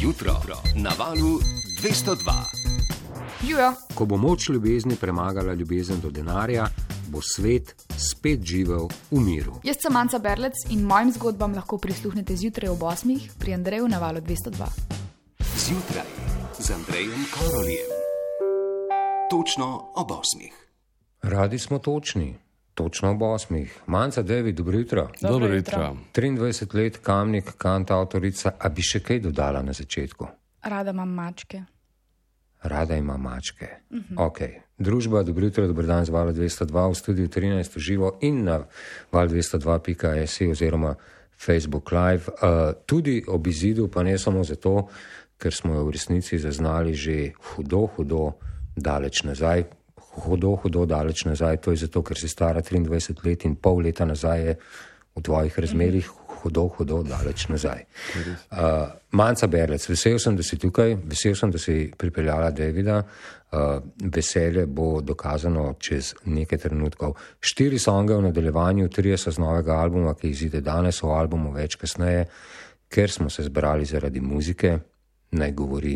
Jutro na valu 202. Živijo. Ko bo moč ljubezni premagala ljubezen do denarja, bo svet spet živel v miru. Jaz sem Manca Berlec in mojim zgodbam lahko prisluhnete zjutraj ob 8. pri Andreju na valu 202. Zjutraj z Andrejem Karolijem. Točno ob 8. Radi smo točni, točno ob osmih. Manca, David, dobro jutro. Dobro jutro. 23 let, kamnik, kant avtorica, a bi še kaj dodala na začetku? Rada imam mačke. Rada ima mačke. Uh -huh. okay. Družba, dobro jutro, dobro dan z Vala 202 v studiu 13 v živo in na val202.js oziroma Facebook Live. Uh, tudi ob izidu, pa ne samo zato, ker smo jo v resnici zaznali že hudo, hudo daleč nazaj. Hudo, hudo daleč nazaj, to je zato, ker si stara 23 let in pol leta nazaj je v tvojih razmerih hudo, hudo daleč nazaj. Uh, Manca Berlec, vesel sem, da si tukaj, vesel sem, da si pripeljala Davida. Uh, veselje bo dokazano čez nekaj trenutkov. Štiri songe v nadaljevanju, tri so z novega albuma, ki izide danes, o albumu več kasneje, ker smo se zbrali zaradi muzike, naj govori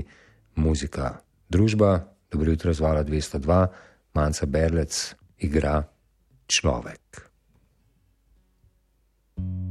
muzika. Družba, dobro jutro, zvala 202, Manca Berlec igra človek. Jaz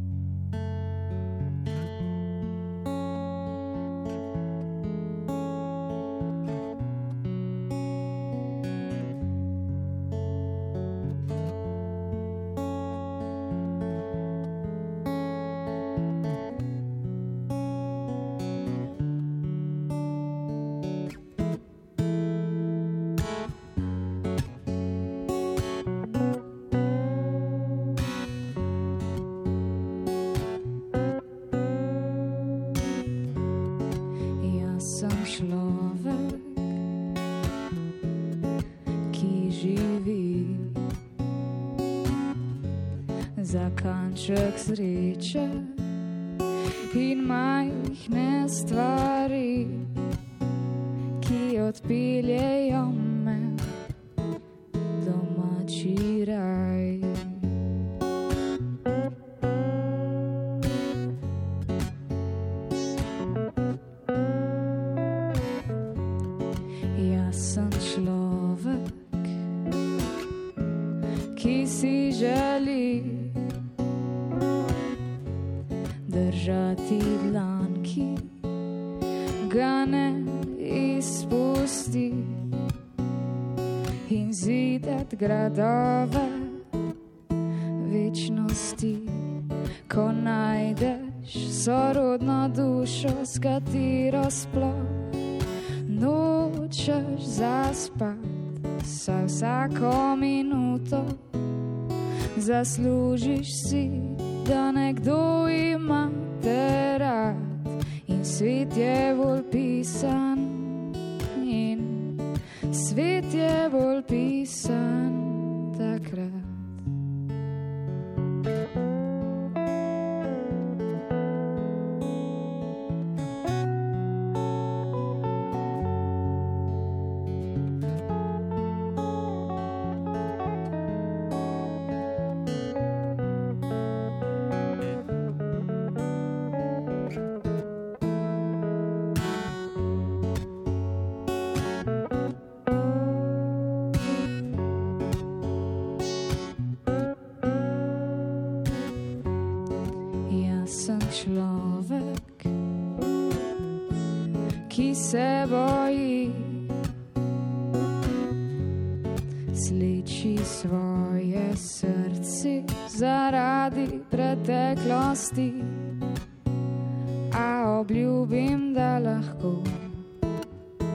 kanček sreče in majhne stvari, ki odpeljejo me domači raj. Jaz sem človek, ki si želi gradove večnosti, ko najdeš sorodno dušo, s katero takrat. A obljubim, da lahko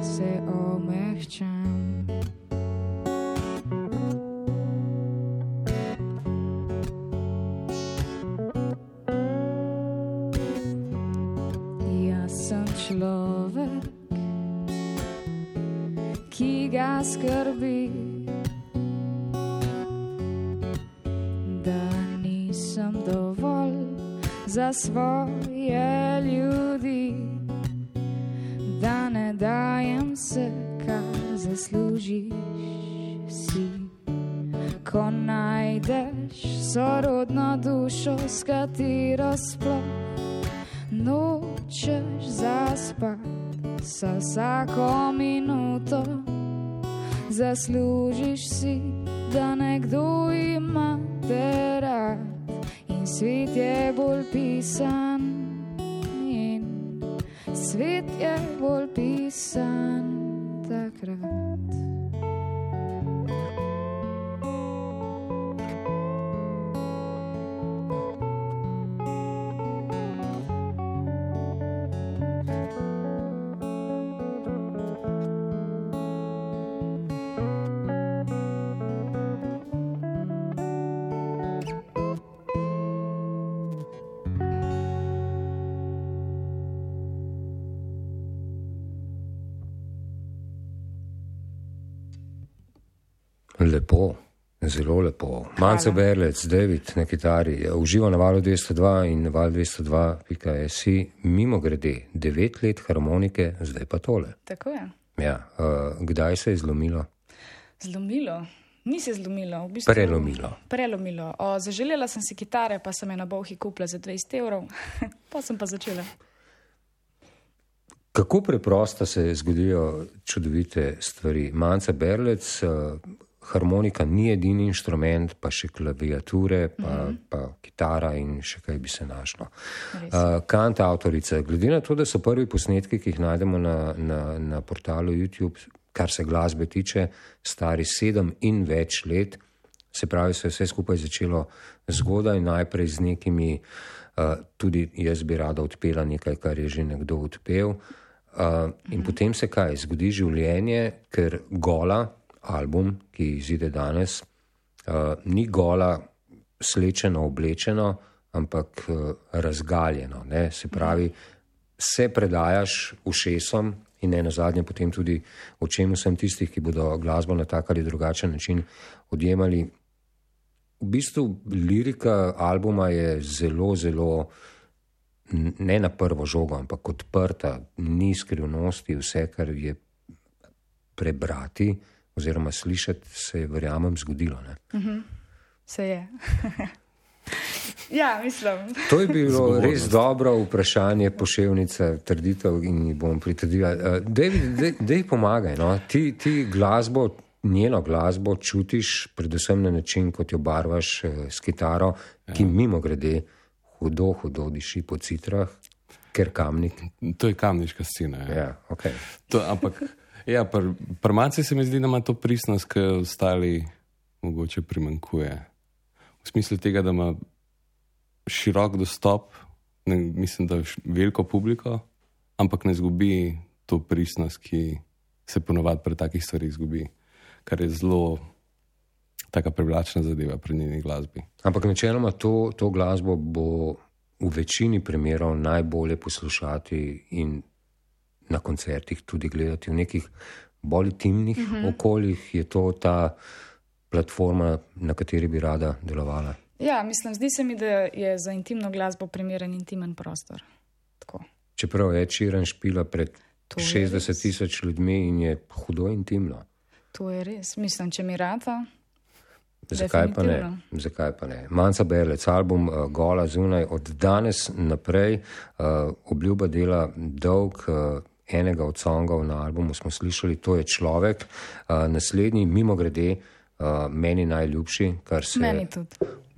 se omehčam. Jaz sem človek, ki ga skrbi, svoje ljudi, da ne dajem se, kar zaslužiš si. Ko najdeš sorodno dušo, s katero sploh noč nočeš zaspat, sa vsako minuto zaslužiš si, da nekdo ima te rad svet je bolj pisan. In svet je bolj pisan takrat. Lepo, zelo lepo. Manca Berlec, David na kitari, uživa na valu 202 in na valu 202.js. Mimo grede, devet let harmonike, zdaj pa tole. Tako je. Ja, uh, kdaj se je zlomilo? Zlomilo. Ni se zlomilo, v bistvu. Prelomilo. Prelomilo. O, zaželela sem si kitare, pa sem je na bohi kupila za 20 evrov, pa sem pa začela. Kako preprosto se zgodijo čudovite stvari? Manca Berlec, uh, harmonika ni edini inštrument, pa še klaviature, pa, mm -hmm. pa kitara in še kaj bi se našlo. Uh, Kant avtorica, glede na to, da so prvi posnetki, ki jih najdemo na, na, na portalu YouTube, kar se glasbe tiče, stari sedem in več let, se pravi, se je vse skupaj začelo zgodaj, najprej z nekimi, uh, tudi jaz bi rada odpela nekaj, kar je že nekdo odpel. Uh, in mm -hmm. potem se kaj, zgodi življenje, ker gola, album, ki izide danes, uh, ni gola, slečeno, oblečeno, ampak uh, razgaljeno. Ne? Se pravi, se predajaš ušesom in ne na zadnje potem tudi očem vsem tistih, ki bodo glasbo na tak ali drugačen način odjemali. V bistvu lirika albuma je zelo, zelo. Ne na prvo žogo, ampak odprta, ni skrivnosti, vse, kar je prebrati, uh, oziroma slišati, se je, verjamem, zgodilo. Uh -huh. Se je. ja, mislim. to je bilo Zgovornost. res dobro vprašanje, poševnica, trditev in jih bom pritrdila. Uh, Dej pomagaj, no? ti, ti glasbo. Njeno glasbo čutiš, predvsem na način, kot jo barvaš eh, s kitaro, ki ja. mimo grede hudo, hudo diši po citrah, ker kamnik. To je kamniška scena. Ja. Ja, okay. to, ampak Ja, pri Maci se mi zdi, da ima to pristnost, ki ostali mogoče primankuje. V smislu tega, da ima širok dostop, ne, mislim, da veliko publiko, ampak ne zgubi to pristnost, ki se ponovadi pri takih stvarih zgubi, kar je zelo taka privlačna zadeva pri njeni glasbi. Ampak načeloma to, to glasbo bo v večini primerov najbolje poslušati in na koncertih tudi gledati v nekih bolj intimnih uh mhm. -huh. okoljih, je to ta platforma, na kateri bi rada delovala. Ja, mislim, zdi se mi, da je za intimno glasbo primeren intimen prostor. Tako. Čeprav je Čiran špila pred to 60 tisoč ljudmi in je hudo intimno. To je res, mislim, če mi rata. Zakaj pa ne? Zakaj pa ne? Manca Berlec, album uh, Gola zunaj, od danes naprej uh, obljuba dela dolg. Uh, enega od songov na albumu smo slišali, to je človek, uh, naslednji, mimo grede, uh, meni najljubši, kar se. Meni tudi.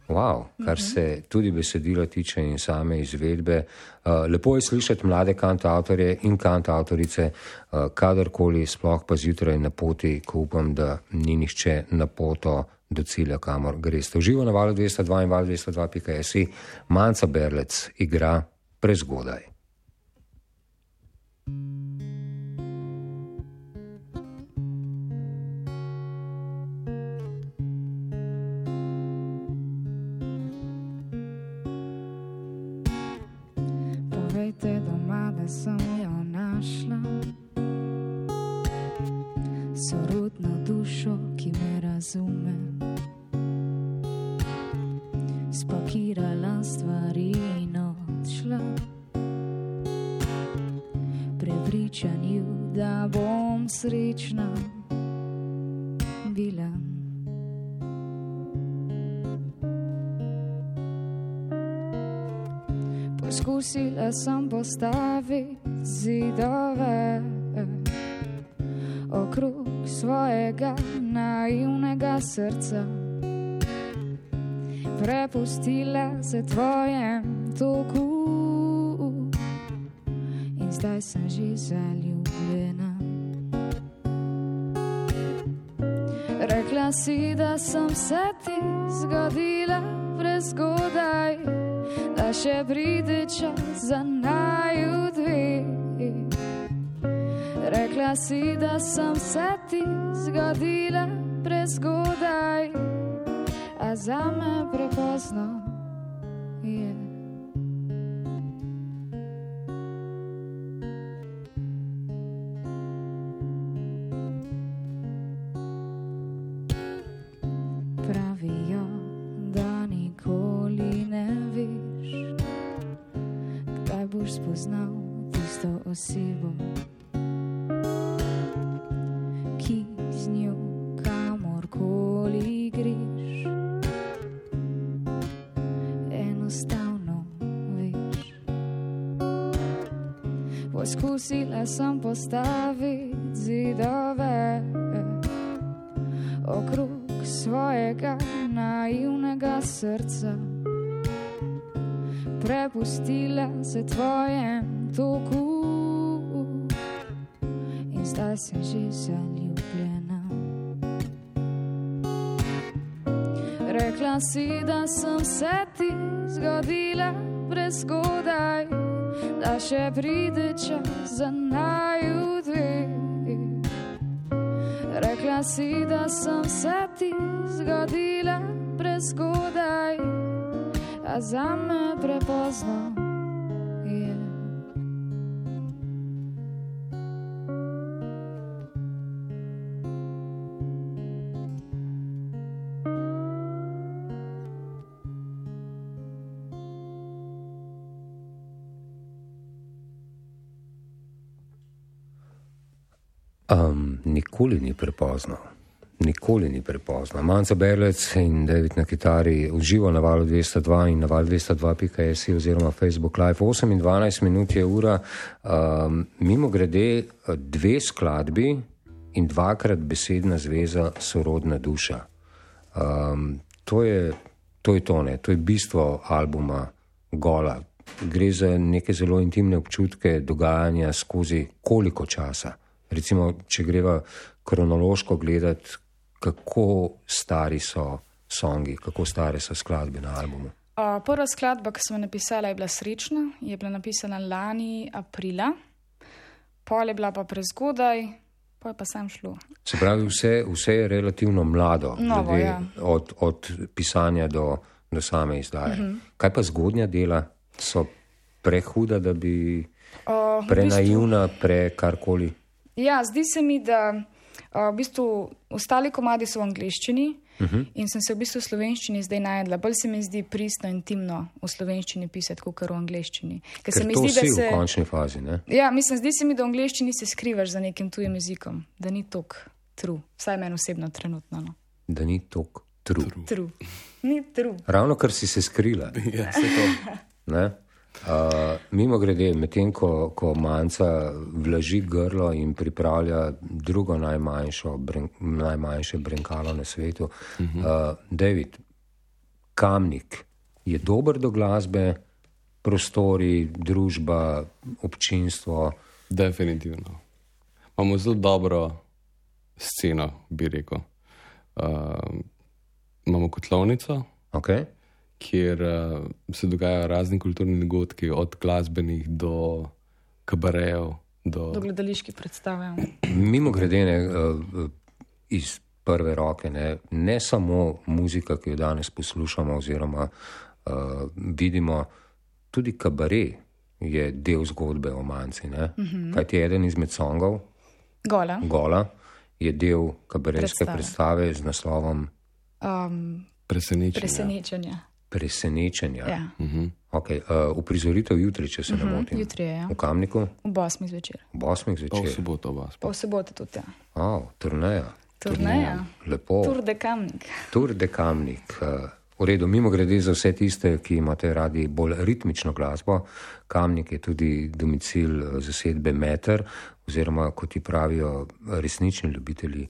Wow, kar se tudi besedila tiče in same izvedbe. Uh, lepo je slišati mlade kantautorje in kantautorice, uh, kadarkoli, sploh pa zjutraj na poti, ko upam, da ni nihče na poto do cilja, kamor greste. Uživo na valu 202 in valu 202.js, Manca Berlec igra prezgodaj. Sorodno dušo, ki me razume. Spakirala stvari in odšla prepričanju, da bom srečna bila. Poskusila sem postaviti naivnega srca. Prepustila se tvojem toku in zdaj sem že zaljubljena. Rekla si, da sem se ti zgodila prezgodaj, da še pride čas za naju dve. Rekla si, da sem se ti zgodila prezgodaj, a za me prepozno je. Pravijo, da nikoli ne veš, kdaj boš spoznal tisto osebo, Poskusila sem postaviti zidove okrog svojega naivnega srca. Prepustila se tvojem toku in zdaj sem že zaljubljena. Rekla si, da sem se ti zgodila prezgodaj, da še pride čas za naju dve. Rekla si, da sem se ti zgodila prezgodaj, a za me prepozno nikoli ni prepozno. Nikoli ni prepozno. Manca Berlec in David na kitari uživo na valu 202 in na valu 202.js oziroma Facebook Live. 8 in 12 minut je ura. Um, mimo grede dve skladbi in dvakrat besedna zveza sorodna duša. Um, to, je, to je to, ne? to je bistvo albuma Gola. Gre za neke zelo intimne občutke dogajanja skozi koliko časa. Recimo, če greva kronološko gledati, kako stari so songi, kako stare so skladbe na albumu. Uh, prva skladba, ki sem jo napisala, je bila srečna, je bila napisana lani aprila, pol je bila pa prezgodaj, pol je pa sam šlo. Se pravi, vse, vse je relativno mlado, Novo, glede ja. od, od pisanja do, do same izdaje. Uh -huh. Kaj pa zgodnja dela so prehuda, da bi Uh, v bistvu, prenaivna, pre karkoli? Ja, zdi se mi, da uh, v bistvu ostali komadi so v angleščini uh -huh. in sem se v bistvu v slovenščini zdaj najdla. Bolj se mi zdi pristno in intimno v slovenščini pisati, kot v angleščini. Ker se Ker mi to zdi, da se. v končni fazi. Ne? Ja, mislim, zdi se mi, da v angleščini se skrivaš za nekim tujim jezikom, da ni tok true, vsaj meni osebno trenutno. No. Da ni tok true. True. Ni true. Ravno kar si se skrila. Ja, se to. Ne? Uh, mimo grede, medtem ko, ko manjca vlaži grlo in pripravlja drugo najmanjšo, bren, najmanjše brenkalo na svetu, uh -huh. uh, David, kamnik je dober do glasbe, prostori, družba, občinstvo. Definitivno. Imamo zelo dobro sceno, bi rekel. Uh, imamo kotlovnico, Okay? Kjer uh, se dogajajo razni kulturni dogodki, od glasbenih do kabarejev. Do... Do gledaliških predstav. ja. Mimo grede, ne, uh, iz prve roke, ne, ne samo muzika, ki jo danes poslušamo, oziroma uh, vidimo, tudi kabare je del zgodbe o manjci. Uh -huh. Kaj ti je eden izmed songov, Gola. Gola, je del kabarejske Predstave. predstave z naslovom Um, Presenečenja. presenečenja. Presenečenja. Ja. Okay, uh, uprizoritev jutri, če se uh -huh, ne motim. jutri je, ja. V Kamniku, Ob 8 zvečer. ob 8 Pa v zvečer. soboto vas. Pa v soboto tudi. Ja. Oh, turneja. Turneja. Lepo. Tur de Kamnik. Tour de Kamnik. Uh, V redu, mimo grede za vse tiste, ki imate radi bolj ritmično glasbo, Kamnik je tudi domicil eh, zasedbe Meter, oziroma kot ti pravijo resnični ljubitelji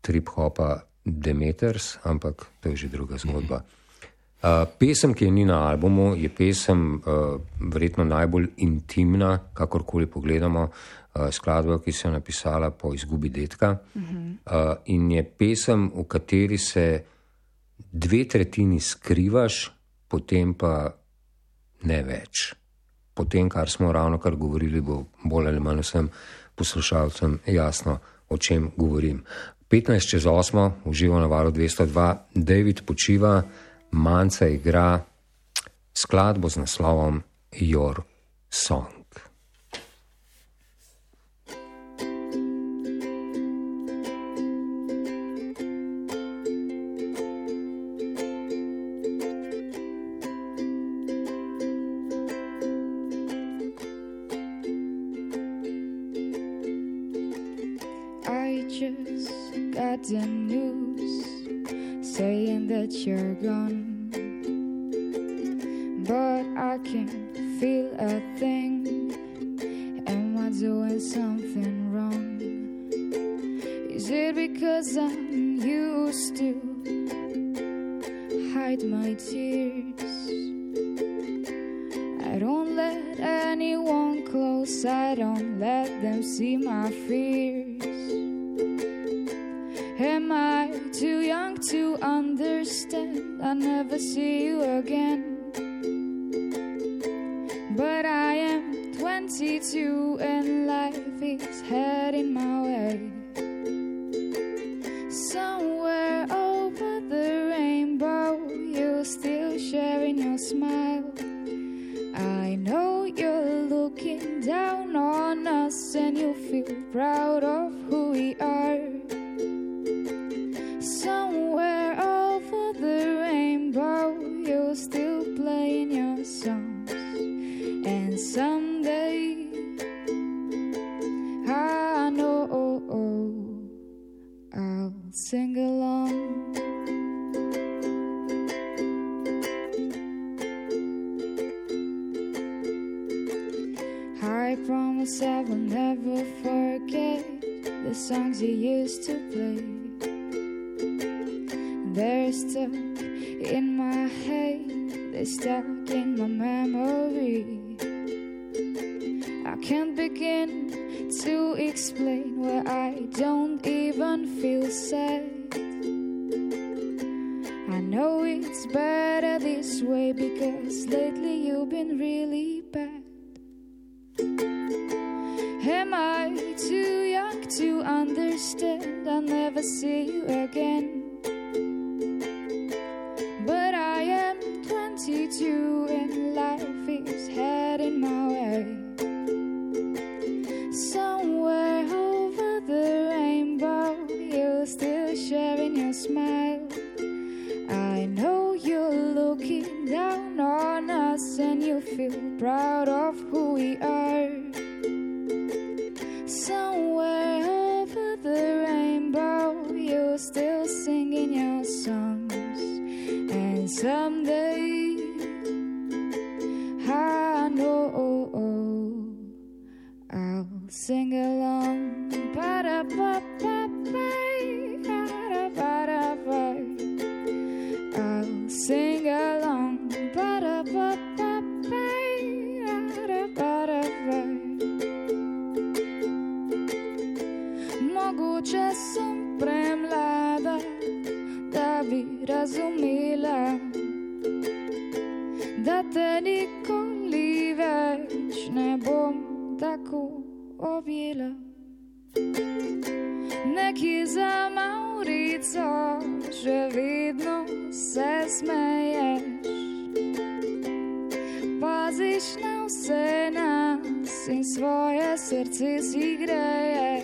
trip-hopa Demeters, ampak to je že druga zgodba. Uh, pesem, ki je ni na albumu, je pesem uh, verjetno najbolj intimna, kakorkoli pogledamo, uh, skladba, ki se je napisala po izgubi detka. Uh -huh. uh, in je pesem, v kateri se dve tretjini skrivaš, potem pa ne več. Potem, kar smo ravno kar govorili, bo bolj ali manj vsem poslušalcem jasno, o čem govorim. 15 čez 8, uživo na valu 202, David počiva, manjca igra skladbo z naslovom Your Song. I just got the news saying that you're gone. watching. You my head, they're stuck in my memory. I can't begin to explain why I don't even feel sad. I know it's better this way because lately you've been really bad. Am I too young to understand? I'll never see you again. 22 and life is heading my way. Somewhere over the rainbow, you're still sharing your smile. I know you're looking down on us and you feel proud of who we are. Maurico še vedno se smeješ. Paziš na vse nas in svoje srce si greješ.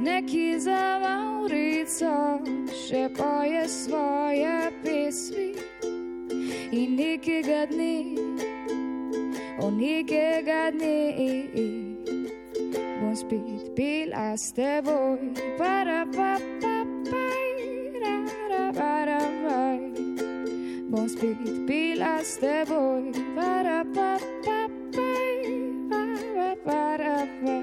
Neki za Maurico še poje svoje pesmi in nekega dne, o nekega dne bom spet bila s teboj. Para pa pa pa, ra ra ra ra. bom spet bila s teboj. Para, pa, pa, pa, para, para, pa.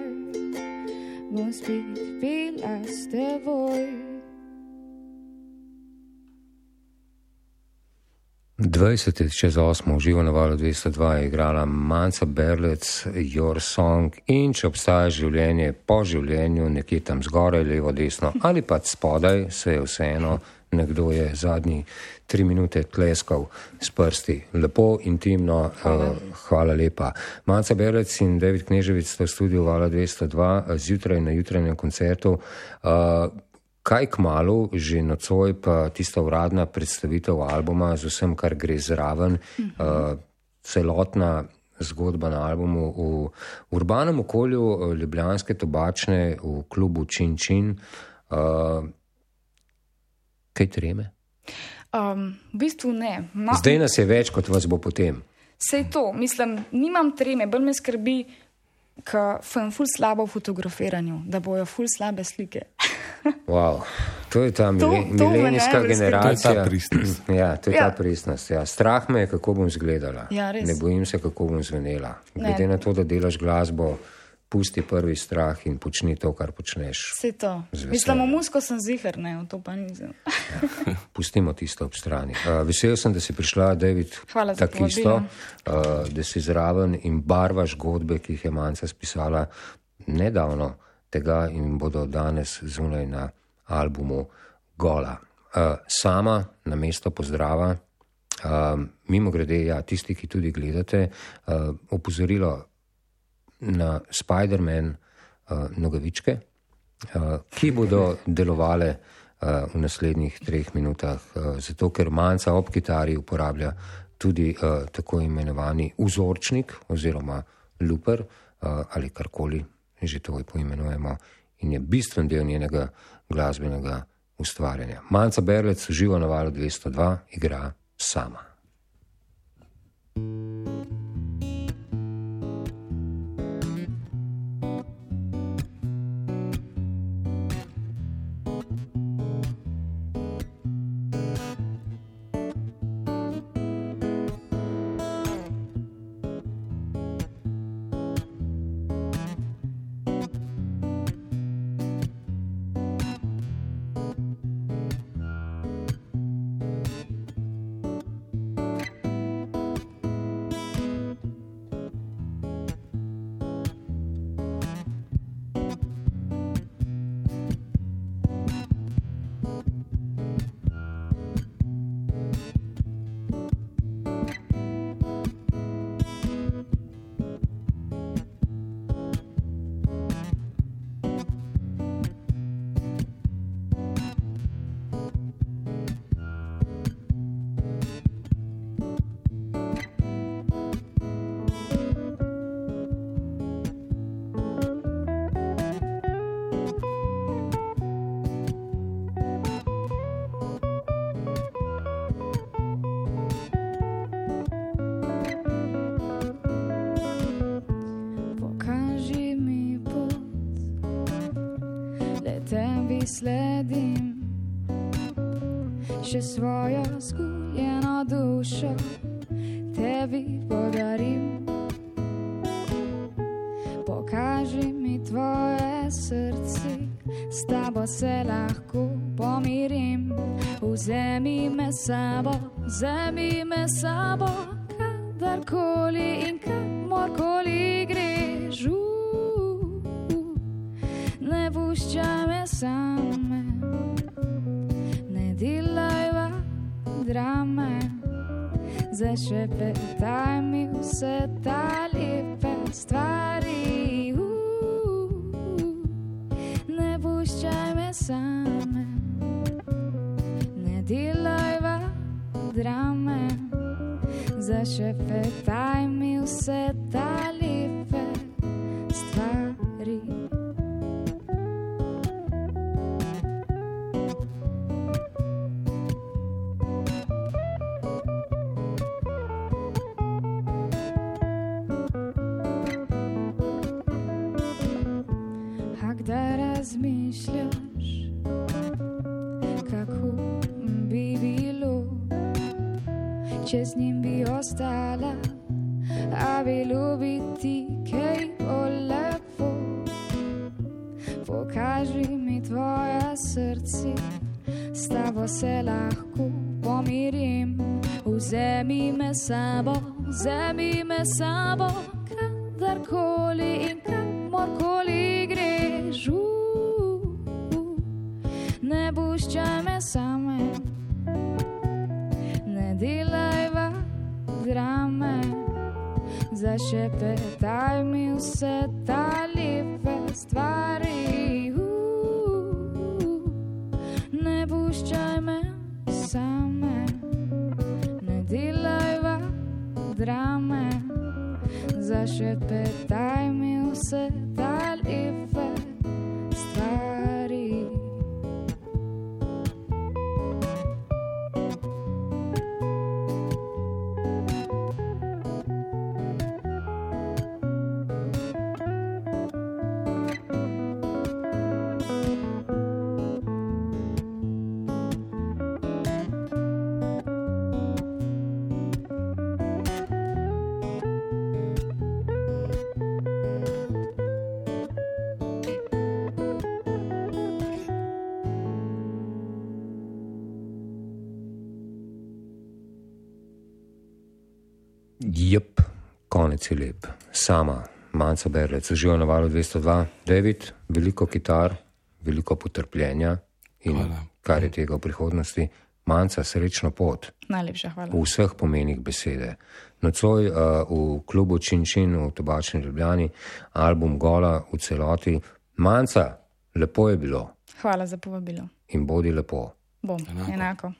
Bom spet bila s teboj. 20 čez 8 živo na valu 202 je igrala Manca Berlec, Your Song in če obstaja življenje po življenju, nekje tam zgoraj, levo, desno ali pa spodaj, se je vseeno, nekdo je zadnji tri minute tleskal s prsti. Lepo, intimno, hvala, uh, hvala lepa. Manca Berlec in David Kneževic sta v studiu Vala 202 zjutraj na jutranjem koncertu. Uh, kaj k malu, že nocoj pa tista uradna predstavitev albuma z vsem, kar gre zraven, uh uh, celotna zgodba na albumu v urbanem okolju Ljubljanske tobačne v klubu Čin Čin. Uh, kaj treme? Um, v bistvu ne. Ma Zdaj nas je več, kot vas bo potem. Sej to, mislim, nimam treme, bolj me skrbi, ker sem ful slabo v fotografiranju, da bojo ful slabe slike. Wow. To je ta To- to me milenijska skrbi. generacija. To je ta pristnost. Ja, to je Ja. ta pristnost. Ja. Strah me je, kako bom izgledala. Ja, res. ne bojim se, kako bom zvenela. Ne. Glede na to, da delaš glasbo, pusti prvi strah in počni to, kar počneš. Vse to. Mislim, musko sem zihar, ne, v to pa nisem. Pustimo tisto ob strani. Uh, vesel sem, da si prišla, David, Hvala za takisto, uh, da si zraven in barvaš zgodbe, ki jih je Manca spisala nedavno tega in bodo danes zunaj na albumu Gola. Uh, sama na mesto pozdrava. Uh, mimo grede, ja, tisti, ki tudi gledate, uh, opozorilo na Spider-Man uh, nogavičke, uh, ki bodo delovale uh, v naslednjih treh minutah, uh, zato ker manjca ob kitari uporablja tudi uh, tako imenovani vzorčnik oziroma luper uh, ali karkoli že to poimenujemo in je bistven del njenega glasbenega ustvarjanja. Manca Berlec živo na valu 202 igra sama. Tebi sledim, še svojo skuljeno dušo tebi podarim. Pokaži mi tvoje srce, s tabo se lahko pomirim. Vzemi me sabo, vzemi me sabo, kadarkoli in kamorkoli Ne puščaj me same, ne delaj drame, zašepetaj mi vse ta lepe stvari. Uh, Ne puščaj me same, ne delaj drame, zašepetaj mi vse ta lepe vzemi me sabo, kadarkoli in kamorkoli greš. Ne puščaj me same, ne delaj va drame, zašepetaj mi vse ta lepe stvari. Uh, Ne puščaj me same, drame, zašepetaj mi vse ta konec je lep. Sama, manjca berlec, uživa na valu 202, David, veliko kitar, veliko potrpljenja in Hvala. kar je tega v prihodnosti. Manjca, srečno pot Najlepša hvala. v vseh pomenih besede. Nocoj uh, v klubu Činčin v Tobačni Ljubljani, album Gola v celoti. Manjca, lepo je bilo Hvala za povabilo. in bodi lepo. Bom, enako.